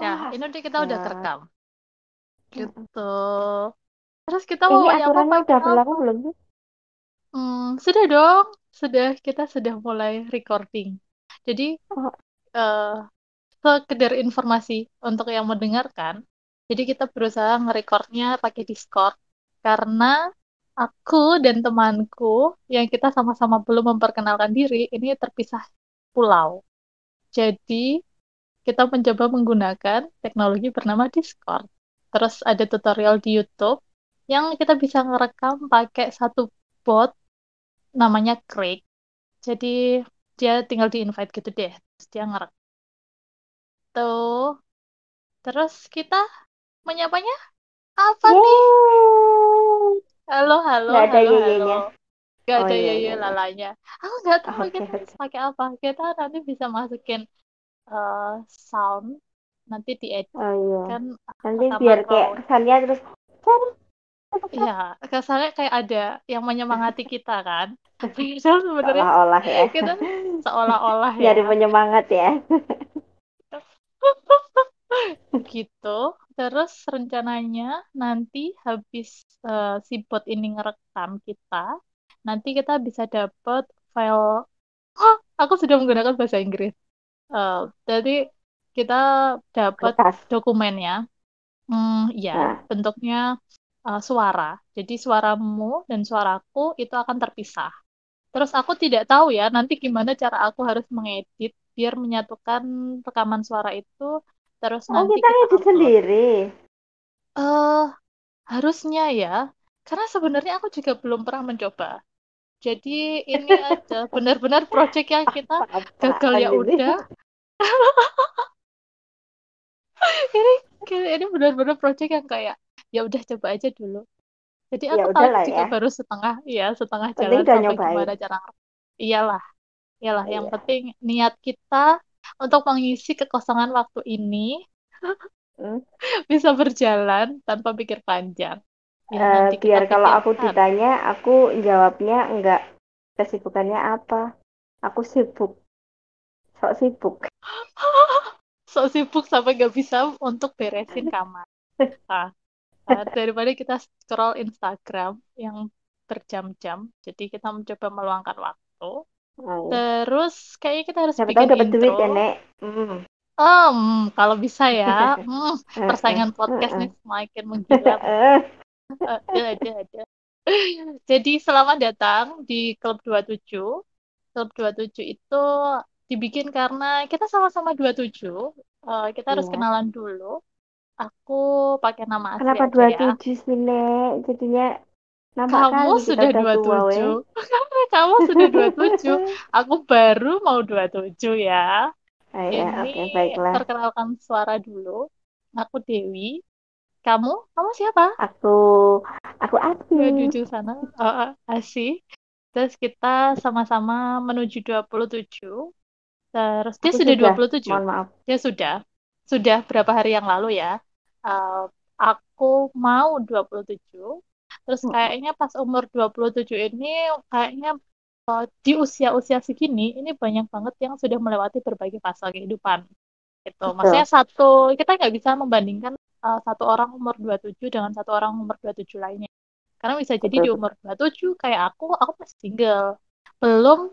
Nah, ini udah kita udah kerekam. Mm-mm. Gitu. Terus kita mau Ini ya apa aturannya pakai udah apa? berlaku belum sih? Hmm, sudah dong. Sudah, kita sudah mulai recording. Jadi, Oh, eh sekedar informasi untuk yang mendengarkan. Jadi kita berusaha nge-recordnya pakai Discord karena aku dan temanku yang kita sama-sama belum memperkenalkan diri ini terpisah pulau. Jadi kita mencoba menggunakan teknologi bernama Discord. Terus ada tutorial di YouTube yang kita bisa ngerekam pakai satu bot namanya Craig. Jadi dia tinggal di invite gitu deh. Terus dia ngerekam. Tuh. Terus kita menyapanya apa nih? yeay. Halo, halo, Nggak ada halo, halo. Gak Oh ada iya ya iya iya. lalanya. Aku nggak tahu Oke kita harus pakai apa. Kita nanti bisa masukin eh, sound, nanti diedit Oh iya. kan Nanti biar kayak raw. kesannya terus Iya, kesannya kayak ada yang menyemangati kita kan. Padahal sebenarnya seolah-olah ya. kita seolah-olah ya. Nyari penyemangat ya. Gitu. Terus rencananya nanti habis eh, si bot ini ngerekam kita, nanti kita bisa dapat file. Hah, aku sudah menggunakan bahasa Inggris. Eh, jadi kita dapat Kertas. dokumennya. Hmm, ya, Nah, bentuknya eh, suara. Jadi suaramu dan suaraku itu akan terpisah. Terus aku tidak tahu ya nanti gimana cara aku harus mengedit biar menyatukan rekaman suara itu. Terus oh nanti kita kita upload. sendiri. Eh, harusnya ya. Karena sebenarnya aku juga belum pernah mencoba. Jadi ini aja benar-benar project yang kita gagal ya udah. Ini ini benar-benar project yang kayak ya udah coba aja dulu. Jadi Ya aku tahu udahlah juga ya. baru setengah ya setengah Penting jalan sampai nyobain. gimana cara iyalah iyalah yang Iya. penting niat kita untuk mengisi kekosongan waktu ini Hmm. bisa berjalan tanpa pikir panjang. Ya nanti kita biar kalau aku ditanya, aku jawabnya enggak kesibukannya apa. Aku sibuk. Sok sibuk. sok sibuk sampai nggak bisa untuk beresin kamar. Nah, daripada kita scroll Instagram yang berjam-jam, jadi kita mencoba meluangkan waktu. Oh. Terus kayaknya kita harus Siapa bikin dapat duit ya. Nek. Hmm. Hmm, kalau bisa ya, hmm, Eh, persaingan eh, podcast eh, nih semakin menggila. eh. Ada, ada, ada. Jadi selamat datang di Klub 27. Klub 27 itu dibikin karena kita sama-sama 27. Eh, kita harus Iya. kenalan dulu. Aku pakai nama asli Kenapa aja ya. 27 sih, Nek? Jadinya nampak Kamu kali kita sudah udah tua, weh. 27. Kamu sudah 27. Aku baru mau 27 ya. Ah, ya, Ini oke, baiklah. perkenalkan suara dulu. Aku Dewi. Kamu? Kamu siapa? Aku, aku Asi. jujur sana. Oh, Asi. Terus kita sama-sama menuju 27. Terus dia Aku sudah sudah, 27. mohon maaf. Dia sudah. Sudah berapa hari yang lalu ya. Uh, aku mau 27. Terus Mm-mm. kayaknya pas umur 27 ini kayaknya uh, di usia-usia segini ini banyak banget yang sudah melewati berbagai fase kehidupan. Gitu. Betul. Maksudnya satu kita nggak bisa membandingkan uh, satu orang umur 27 dengan satu orang umur 27 lainnya. Karena bisa jadi Betul, di umur 27 kayak aku, aku masih single. Belum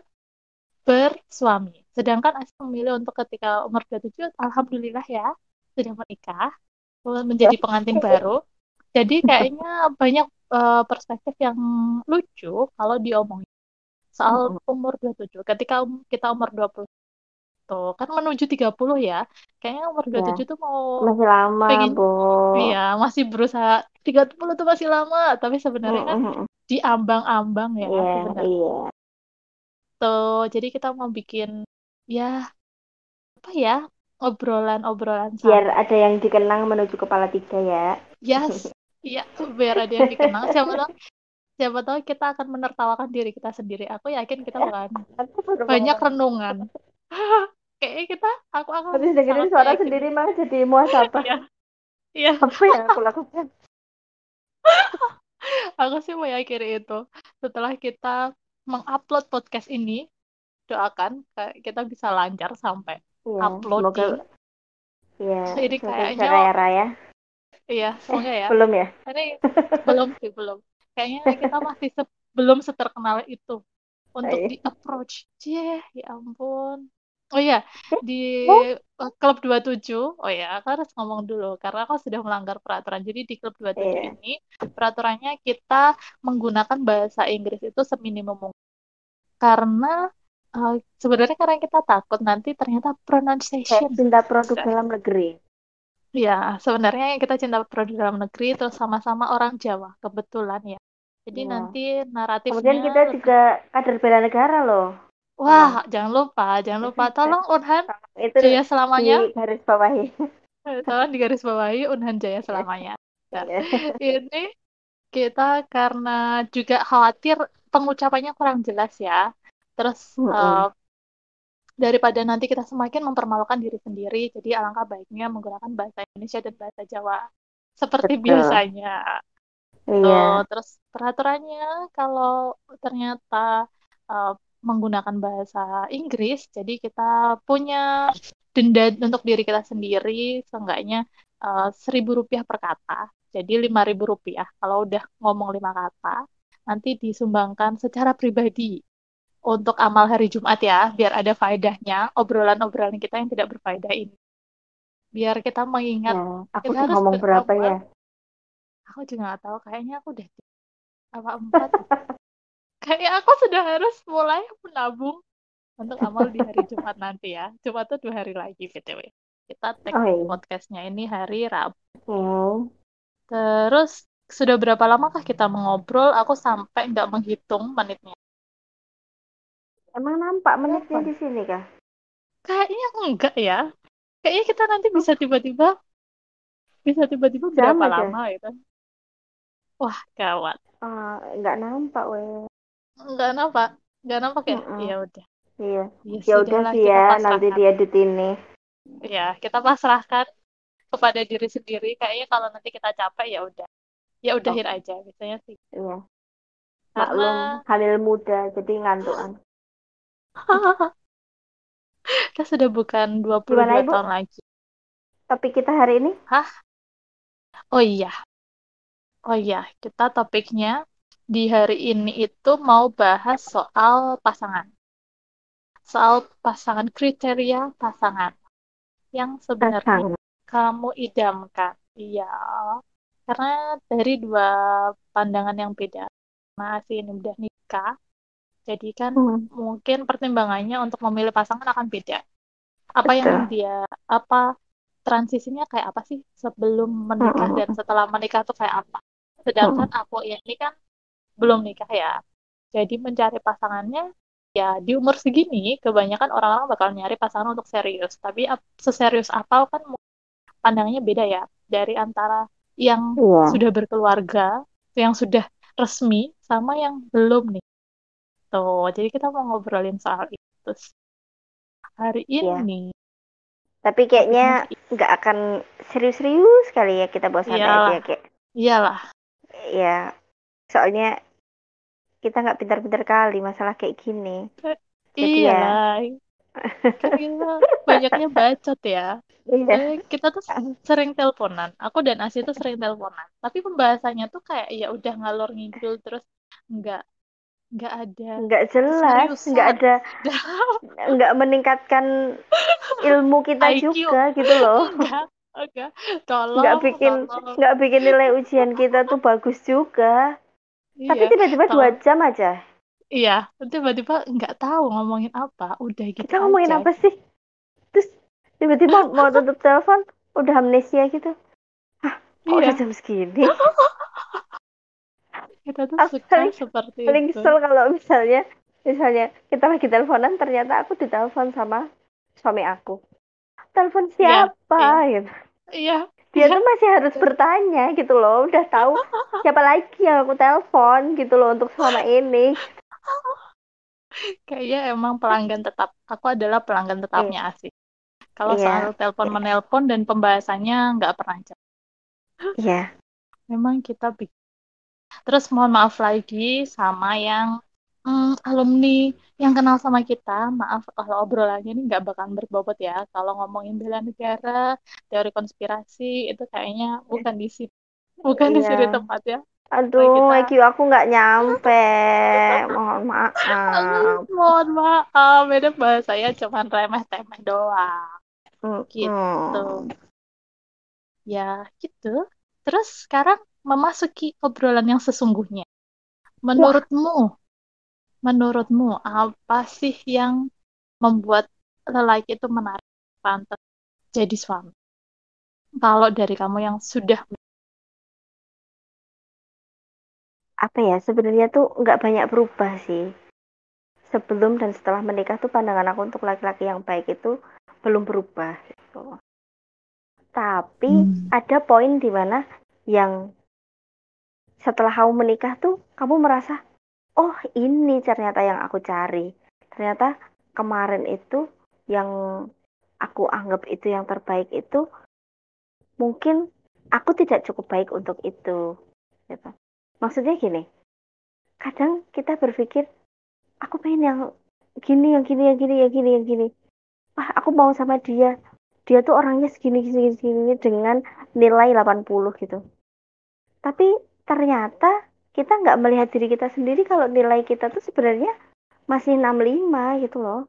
bersuami. Sedangkan Asa memilih untuk ketika umur 27, alhamdulillah ya, sudah menikah, menjadi pengantin baru. Jadi kayaknya banyak uh, perspektif yang lucu kalau diomongin soal umur 27. Ketika um- kita umur 20 tuh, kan menuju 30 ya. Kayaknya umur Ya, 27 tuh mau masih lama, pengen Bo. iya, masih berusaha 30 tuh masih lama, tapi sebenarnya kan Mm-mm. di ambang-ambang ya Iya, sebenarnya. iya. Tuh, jadi kita mau bikin ya apa ya obrolan-obrolan Biar ada yang dikenang menuju kepala tiga ya. Yes, iya biar ada yang dikenang. Siapa tahu, siapa tahu kita akan menertawakan diri kita sendiri. Aku yakin kita bakalan mau banyak renungan. Kayaknya kita, aku akan Habis dengerin suara meyakini. sendiri malah jadi muasabah. Iya, iya. Apa yang aku lakukan? Aku sih meyakini itu. Setelah kita mengupload podcast ini, doakan kita bisa lancar sampai Iya, semoga uploading. Iya, Ini semoga kayaknya kaya raya. iya, semoga ya. Belum ya? Ini belum sih, belum. Kayaknya kita masih se- belum seterkenal itu untuk Iya. di approach. Cie, ya ampun. Oh iya, di Oh. eh, klub 27, oh ya, aku harus ngomong dulu karena aku sudah melanggar peraturan. Jadi di klub 27 Iya. ini peraturannya kita menggunakan bahasa Inggris itu seminimum mungkin. Karena eh, sebenarnya karena kita takut nanti ternyata Kayak pronunciation cinta produk dalam negeri. Ya, sebenarnya kita cinta produk dalam negeri terus sama-sama orang Jawa, kebetulan ya. Jadi Iya. nanti Kemudian naratifnya kita juga kader bela negara loh. Wah, jangan lupa, jangan lupa. Tolong Unhan Itu Jaya di selamanya. garis bawahi. Eh, Tolong digaris bawahi Unhan Jaya selamanya. Nah, Iya. ini kita karena juga khawatir pengucapannya kurang jelas ya. Terus Mm-mm. eh, daripada nanti kita semakin mempermalukan diri sendiri, jadi alangkah baiknya menggunakan bahasa Indonesia dan bahasa Jawa seperti Betul. biasanya. Iya. Tuh, terus peraturannya kalau ternyata uh, menggunakan bahasa Inggris, jadi kita punya denda untuk diri kita sendiri, seenggaknya uh, seribu rupiah per kata. Jadi lima ribu rupiah. Kalau udah ngomong lima kata, nanti disumbangkan secara pribadi untuk amal hari Jumat ya, biar ada faedahnya obrolan-obrolan kita yang tidak berfaedah ini. Biar kita mengingat, Ya, aku kita harus ngomong berapa beramal. ya? Aku juga nggak tahu, kayaknya aku udah apa empat. Kayak aku sudah harus mulai menabung untuk amal di hari Jumat nanti ya. Jumat tuh dua hari lagi BTW. Kita tag Oh iya. podcastnya ini hari Rabu. Hmm. Terus sudah berapa lamakah kita mengobrol? Aku sampai nggak menghitung menitnya. Emang nampak menitnya Berapa? di sini kah? Kayaknya enggak ya. Kayaknya kita nanti bisa tiba-tiba bisa tiba-tiba berapa aja. lama gitu. Wah, gawat. Ah, nggak nampak weh. Enggak nampak. Enggak nampak ya? Mm-mm. Ya udah. Iya. Ya Ya udah sih ya, nanti pasrahkan. diedit ini. Ya, kita pasrahkan kepada diri sendiri. Kayaknya kalau nanti kita capek ya udah. Ya udahin aja biasanya sih. Iya. Karena Maklum, hamil muda, jadi ngantukan. kita sudah bukan 22 Gimana, Ibu? tahun lagi. Topik kita hari ini? Oh iya. Oh iya, kita topiknya di hari ini itu mau bahas soal pasangan. Soal pasangan kriteria pasangan yang sebenarnya Pasangan. kamu idamkan. Iya. Karena dari dua pandangan yang beda. Masih ini udah nikah. Jadi kan Hmm. mungkin pertimbangannya untuk memilih pasangan akan beda. Apa yang dia apa transisinya kayak apa sih sebelum menikah Mm-mm. dan setelah menikah tuh kayak apa? Sedangkan aku ini kan belum nikah ya. Jadi mencari pasangannya ya di umur segini kebanyakan orang-orang bakal nyari pasangan untuk serius. Tapi ap- seserius apa kan pandangannya beda ya dari antara yang Iya. sudah berkeluarga, yang sudah resmi sama yang belum nih. Tuh, jadi kita mau ngobrolin soal itu. Hari Iya. ini Tapi kayaknya nggak akan serius-serius kali ya kita bawa santai Iyalah. aja kayak. iyalah Ya, soalnya kita nggak pintar-pintar kali masalah kayak gini. Jadi ya. kita banyaknya bacot ya Iya. Kita tuh sering teleponan aku dan Asia tuh sering teleponan tapi pembahasannya tuh kayak ya udah ngalor ngidul terus nggak nggak ada Nggak jelas, nggak ada, nggak meningkatkan ilmu kita IQ. juga gitu loh. enggak enggak tolong Nggak bikin, nggak bikin nilai ujian kita tuh bagus juga. Tapi iya tiba-tiba dua jam aja. iya tiba-tiba nggak tahu ngomongin apa udah gitu Kita ngomongin aja. apa sih? Terus tiba-tiba mau tutup telepon, udah amnesia gitu. Hah, kok iya udah jam segini? kita tuh Aku suka paling- seperti Paling itu kesel kalau misalnya, misalnya kita lagi teleponan, ternyata aku ditelepon sama suami aku. Telepon Iya, siapa? Gitu. iya Dia tuh masih harus bertanya gitu loh, udah tahu siapa lagi yang aku telepon gitu loh untuk selama ini. Kayaknya emang pelanggan tetap. Aku adalah pelanggan tetapnya Asik. Kalau Iya. soal telepon menelpon dan pembahasannya nggak pernah jelas. Iya. Memang kita. Terus mohon maaf lagi sama yang mm, alumni yang kenal sama kita, maaf kalau obrolannya ini nggak bakalan berbobot ya. Kalau ngomongin bela negara, teori konspirasi, itu kayaknya bukan di sini, bukan di Iya. sini tempatnya. Aduh, kita IQ aku nggak nyampe. Mohon maaf. mohon maaf, beda bahasanya cuman remeh-temeh doang. Mm, Gitu. Ya, gitu. Terus sekarang memasuki obrolan yang sesungguhnya. Menurutmu, menurutmu apa sih yang membuat lelaki itu menarik pantas jadi suami? Kalau dari kamu yang sudah Apa ya, sebenarnya tuh nggak banyak berubah sih. Sebelum dan setelah menikah tuh pandangan aku untuk laki-laki yang baik itu belum berubah gitu. Tapi Hmm. ada poin di mana yang setelah kamu menikah tuh kamu merasa, oh ini ternyata yang aku cari. Ternyata kemarin itu yang aku anggap itu yang terbaik itu mungkin aku tidak cukup baik untuk itu. Gitu. Maksudnya gini, kadang kita berpikir aku pengen yang gini, yang gini, yang gini, yang gini, yang gini. Wah, aku mau sama dia. Dia tuh orangnya segini, segini, segini dengan nilai 80 gitu. Tapi ternyata kita nggak melihat diri kita sendiri kalau nilai kita tuh sebenarnya masih 65 gitu loh.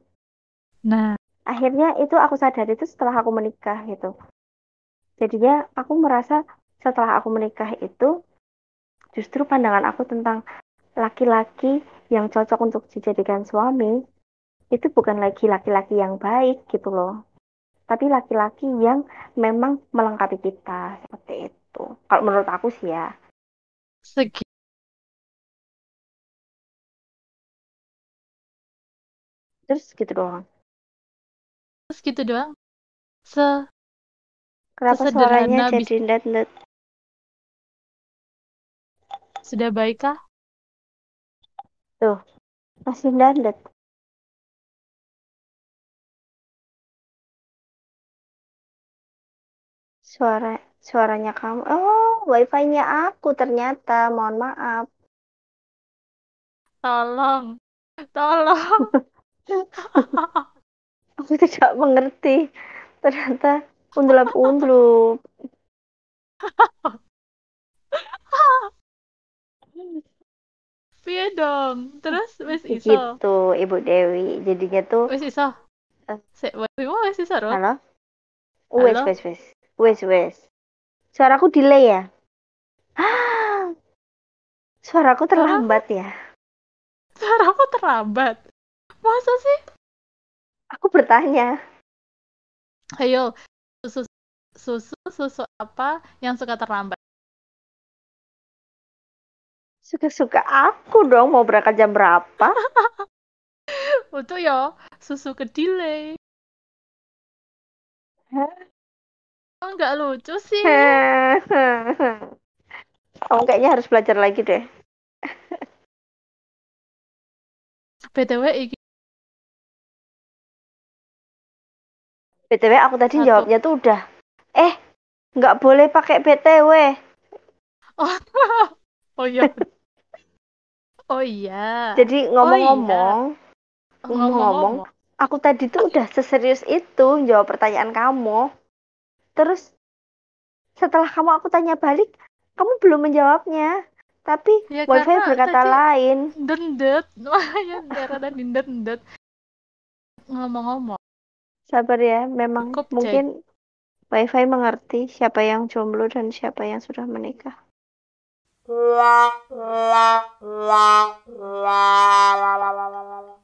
Nah, Akhirnya itu aku sadar itu setelah aku menikah gitu. Jadinya aku merasa setelah aku menikah itu justru pandangan aku tentang laki-laki yang cocok untuk dijadikan suami itu bukan lagi laki-laki yang baik gitu loh. Tapi laki-laki yang memang melengkapi kita seperti itu. Kalau menurut aku sih ya. Segi Terus gitu doang. terus gitu doang. Se Kenapa suaranya jadi net-net? sudah baikkah? Tuh, masih net Suara suaranya kamu. Oh, wifi-nya aku ternyata. Mohon maaf. Tolong. Tolong. Aku tidak mengerti. Ternyata undulap-undulup. Piye dong? Terus wis iso. Gitu, Ibu Dewi. Jadinya tuh, Wis iso. Eh. Sik, wis iso, halo? Wes, Halo? wes, wes. Wes, wes. Suaraku delay ya? Ah, Suaraku terlambat ya? Suaramu terlambat. Masa sih? Aku bertanya. Ayo, susu susu susu apa yang suka terlambat? Suka-suka aku dong mau berangkat jam berapa? Itu ya susu kedelai. Hah? Oh, nggak lucu sih. Kamu kayaknya harus belajar lagi deh. BTW iki BTW aku tadi Satu. jawabnya tuh udah. Eh, nggak boleh pakai BTW. Oh iya. Oh iya. Jadi ngomong-ngomong, ngomong-ngomong. aku tadi tuh udah seserius itu jawab pertanyaan kamu. Terus setelah kamu aku tanya balik, kamu belum menjawabnya. Tapi Ya, wifi berkata tadi- lain. Dendet, makanya karena dindet dendet. Ngomong-ngomong, Sabar ya, memang Cukup, Jay. mungkin wifi mengerti siapa yang jomblo dan siapa yang sudah menikah. la la la la la la la